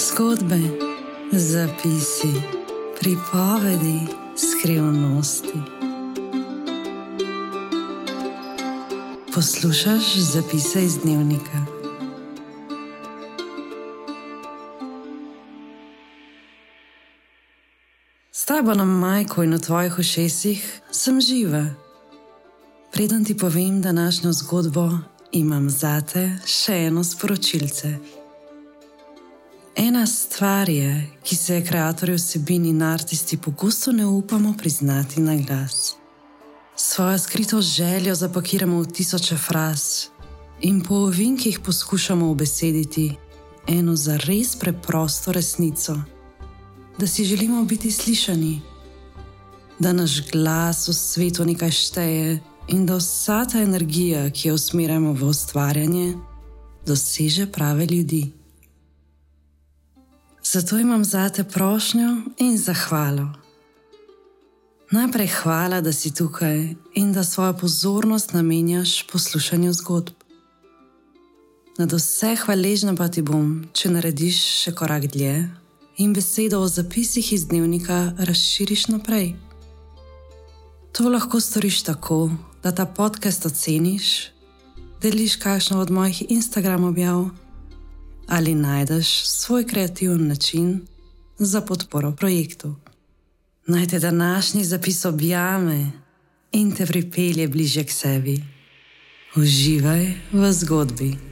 Zgodbe, zapisi, pripovedi, skrivnosti. Poslušaj zapise iz dnevnika. S tabo na majku in v tvojih ušesih sem živa. Preden ti povem današnjo zgodbo, imam zate še eno sporočilce. Ena stvar je, ki se je ustvarjalci vsebin in artisti pogosto ne upamo priznati na glas. Svojo skrito željo zapakiramo v tisoče fraz in po ovinkih poskušamo obesediti eno za res preprosto resnico: da si želimo biti slišani, da naš glas v svetu nekaj šteje in da vsa ta energija, ki jo usmerjamo v ustvarjanje, doseže prave ljudi. Zato imam zate prošnjo in zahvalo. Najprej hvala, da si tukaj in da svojo pozornost namenjaš poslušanju zgodb. Nad vse hvaležna pa ti bom, če narediš še korak dlje in besedo o zapisih iz dnevnika razširiš naprej. To lahko storiš tako, da ta podcast oceniš, deliš kakšno od mojih Instagram objav ali najdeš svoj kreativen način za podporo projektu. Naj te današnji zapis objame in te pripelje bliže k sebi. Uživaj v zgodbi.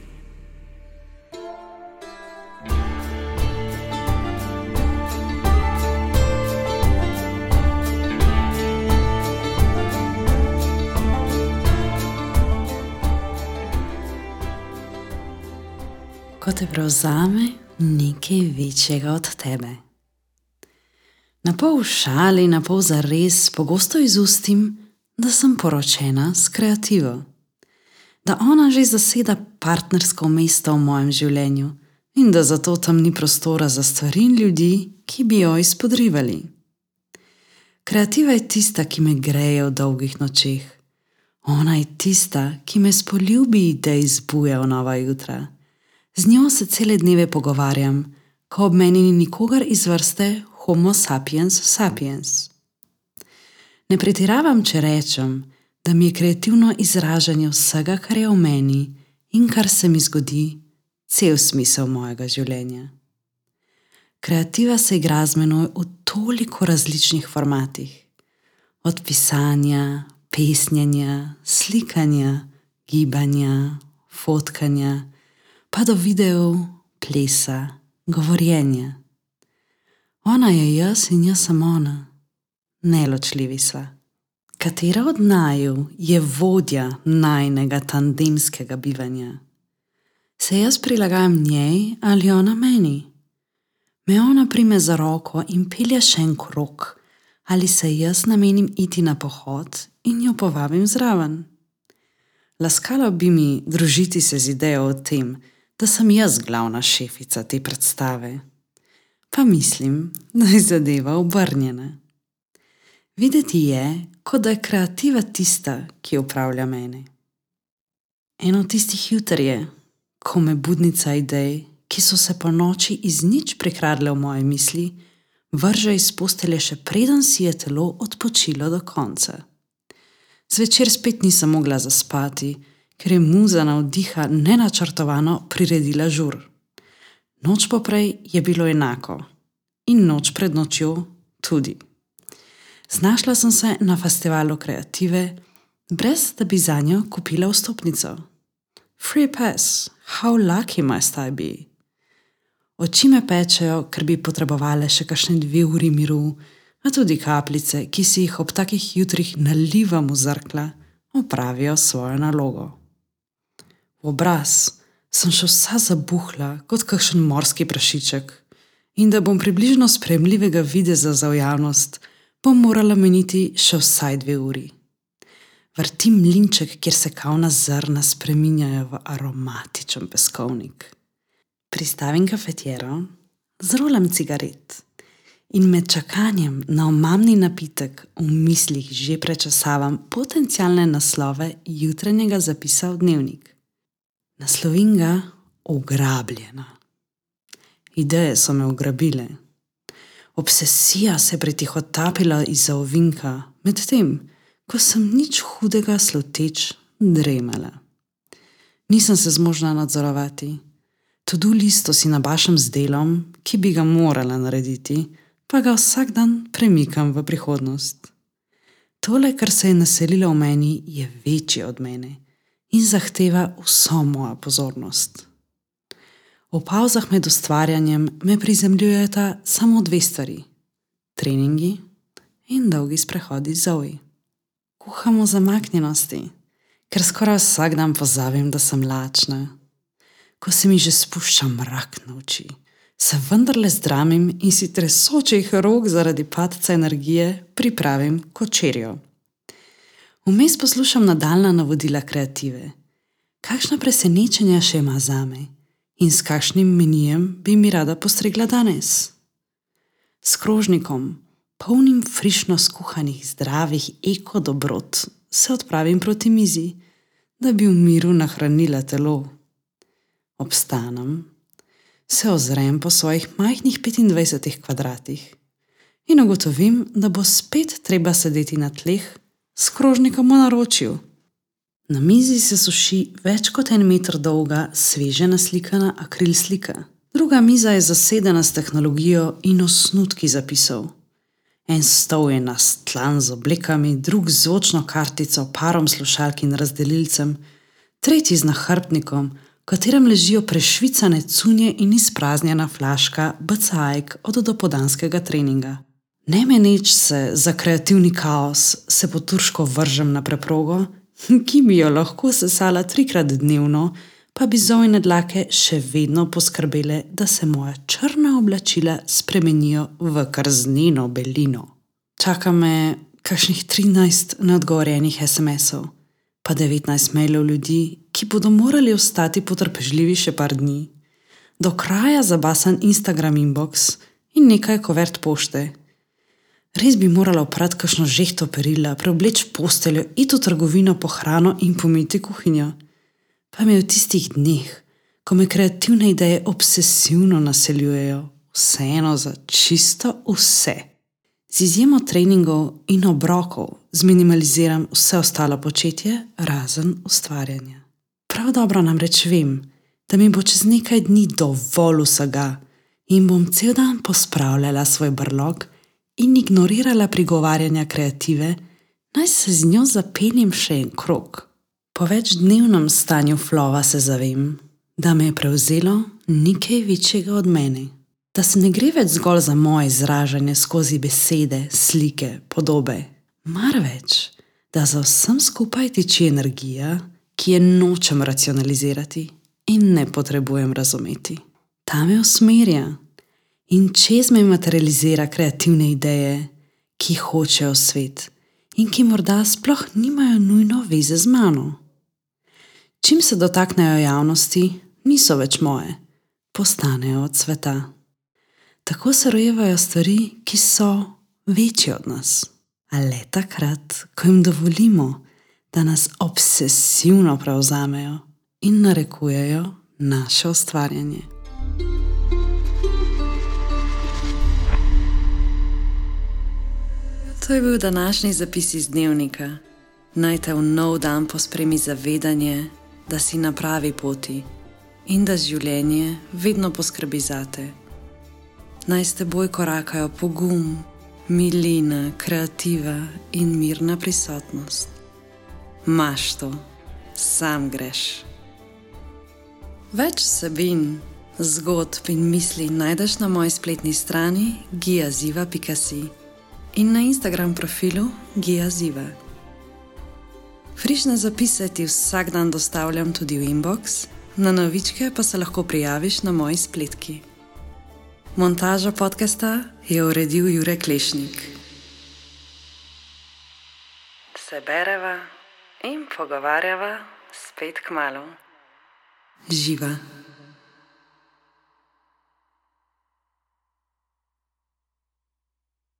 Ko te prevzame nekaj večjega od tebe. Na pol šali, na pol za res, pogosto izustim, da sem poročena s kreativo, da ona že zaseda partnersko mesto v mojem življenju in da zato tam ni prostora za stvari in ljudi, ki bi jo izpodrivali. Kreativa je tista, ki me greje v dolgih nočeh. Ona je tista, ki me spoljubi, da izbuja v nova jutra. Z njo se cele dneve pogovarjam, ko ob meni ni nikogar iz vrste Homo sapiens sapiens. Ne pretiravam, če rečem, da mi je kreativno izražanje vsega, kar je v meni in kar se mi zgodi, cel smisel mojega življenja. Kreativa se igra z menoj v toliko različnih formatih: od pisanja, pesnjenja, slikanja, gibanja, fotkanja pa do videov, plesa, govorjenja. Ona je jaz in jaz sem ona, neločljivi sva. Katera od naju je vodja najnega tandemskega bivanja? Se jaz prilagajam njej ali ona meni? Me ona prime za roko in pelje še en krok, ali se jaz namenim iti na pohod in jo povabim zraven? Laskalo bi mi družiti se z idejo o tem, da sem jaz glavna šefica te predstave. Pa mislim, da je zadeva obrnjena. Videti je, kot da je kreativa tista, ki upravlja mene. Eno tistih jutr je, ko me budnica idej, ki so se po noči iz nič prikradle v moje misli, vrže iz postelje še preden si je telo odpočilo do konca. Zvečer spet nisem mogla zaspati, ker je muza navdiha nenačrtovano priredila žur. Noč poprej je bilo enako in noč pred nočjo tudi. Znašla sem se na festivalu kreative, brez da bi za njo kupila vstopnico. Free pass, how lucky must I be? Oči me pečejo, ker bi potrebovali še kakšne dve uri miru, a tudi kapljice, ki si jih ob takih jutrih nalivam v zrkla, opravijo svojo nalogo v obraz, sem še vsa zabuhla kot kakšen morski prašiček. In da bom približno spremljivega videza za javnost, bom morala meniti še vsaj dve uri. Vrtim mlinček, kjer se kavna zrna spreminjajo v aromatičen peskovnik. Pristavim kafetjero, zrolam cigaret in med čakanjem na omamni napitek v mislih že prečasavam potencijalne naslove jutranjega zapisa v dnevnik naslovim ga Ugrabljena. ideje so me ugrabile. Obsesija se je pretihotapila iz ovinka, medtem ko sem nič hudega sluteč dremala. Nisem se zmožna nadzorovati. Tudi listo si nabašam z delom, ki bi ga morala narediti, pa ga vsak dan premikam v prihodnost. Tole, kar se je naselilo v meni, je večje od mene in zahteva vso mojo pozornost. V pauzah med ustvarjanjem me prizemljujeta samo dve stvari: treningi in dolgi sprehodi z zoji. Kuhamo zamaknjenosti, ker skoraj vsak dan pozabim, da sem lačna. Ko se mi že spušča mrak na oči, se vendarle zdramim in si tresočih rok zaradi padca energije pripravim kočerjo. Vmes poslušam nadaljna navodila kreative. Kakšna presenečenja še ima za me in s kakšnim menijem bi mi rada postregla danes? S krožnikom, polnim frišno skuhanih, zdravih eko dobrot, se odpravim proti mizi, da bi v miru nahranila telo. Obstanem, se ozrem po svojih majhnih 25 kvadratih in ugotovim, da bo spet treba sedeti na tleh s krožnikom v naročju. Na mizi se suši več kot en meter dolga, sveže naslikana akril slika. Druga miza je zasedena s tehnologijo in osnutki zapisov. En stol je nastlan z oblikami, drug z zvočno kartico, parom slušalk in razdelilcem, tretji z nahrbtnikom, v katerem ležijo prešvicane cunje in izpraznjena flaška BCAEK od dopodanskega treninga. Ne meneč se za kreativni kaos, se po turško vržem na preprogo, ki bi jo lahko sesala trikrat dnevno, pa bi zojne dlake še vedno poskrbele, da se moja črna oblačila spremenijo v krznino belino. Čaka me kakšnih 13 neodgovorjenih SMS-ov, pa 19 mailov ljudi, ki bodo morali ostati potrpežljivi še par dni, do kraja zabasan Instagram inbox in nekaj kovert pošte. Res bi morala oprati kakšno žehto perila, preobleč posteljo, iti v trgovino po hrano in pomiti kuhinjo. Pa mi v tistih dneh, ko me kreativne ideje obsesivno naseljujejo, vseeno za čisto vse. Z izjemo treningov in obrokov zminimaliziram vse ostalo početje, razen ustvarjanja. Prav dobro namreč vem, da mi bo čez nekaj dni dovolj vsega in bom cel dan pospravljala svoj brlog in ignorirala prigovarjanja kreative, naj se z njo zapeljem še en krok. Po večdnevnem stanju flova se zavem, da me je prevzelo nekaj večjega od mene, da se ne gre več zgolj za moje izražanje skozi besede, slike, podobe, marveč, da za vsem skupaj tiči energija, ki je nočem racionalizirati in ne potrebujem razumeti. Ta me usmerja, in čez me materializira kreativne ideje, ki hočejo svet in ki morda sploh nimajo nujno veze z mano. Čim se dotaknejo javnosti, niso več moje, postanejo od sveta. Tako se rojevajo stvari, ki so večje od nas, a le takrat, ko jim dovolimo, da nas obsesivno prevzamejo in narekujejo naše ustvarjanje. To je bil današnji zapis iz dnevnika. Naj te v nov dan pospremi zavedanje, da si na pravi poti in da življenje vedno poskrbi za te. Naj s teboj korakajo pogum, milina, kreativa in mirna prisotnost. Maš to, sam greš. Več sebin, zgodb in misli najdeš na moji spletni strani giaziva.com in na Instagram profilu Gija Ziva. Frišne zapise ti vsak dan dostavljam tudi v inbox, na novičke pa se lahko prijaviš na moji spletki. Montažo podcasta je uredil Jure Klešnik. Se bereva in pogovarjava spet k malu. Živa.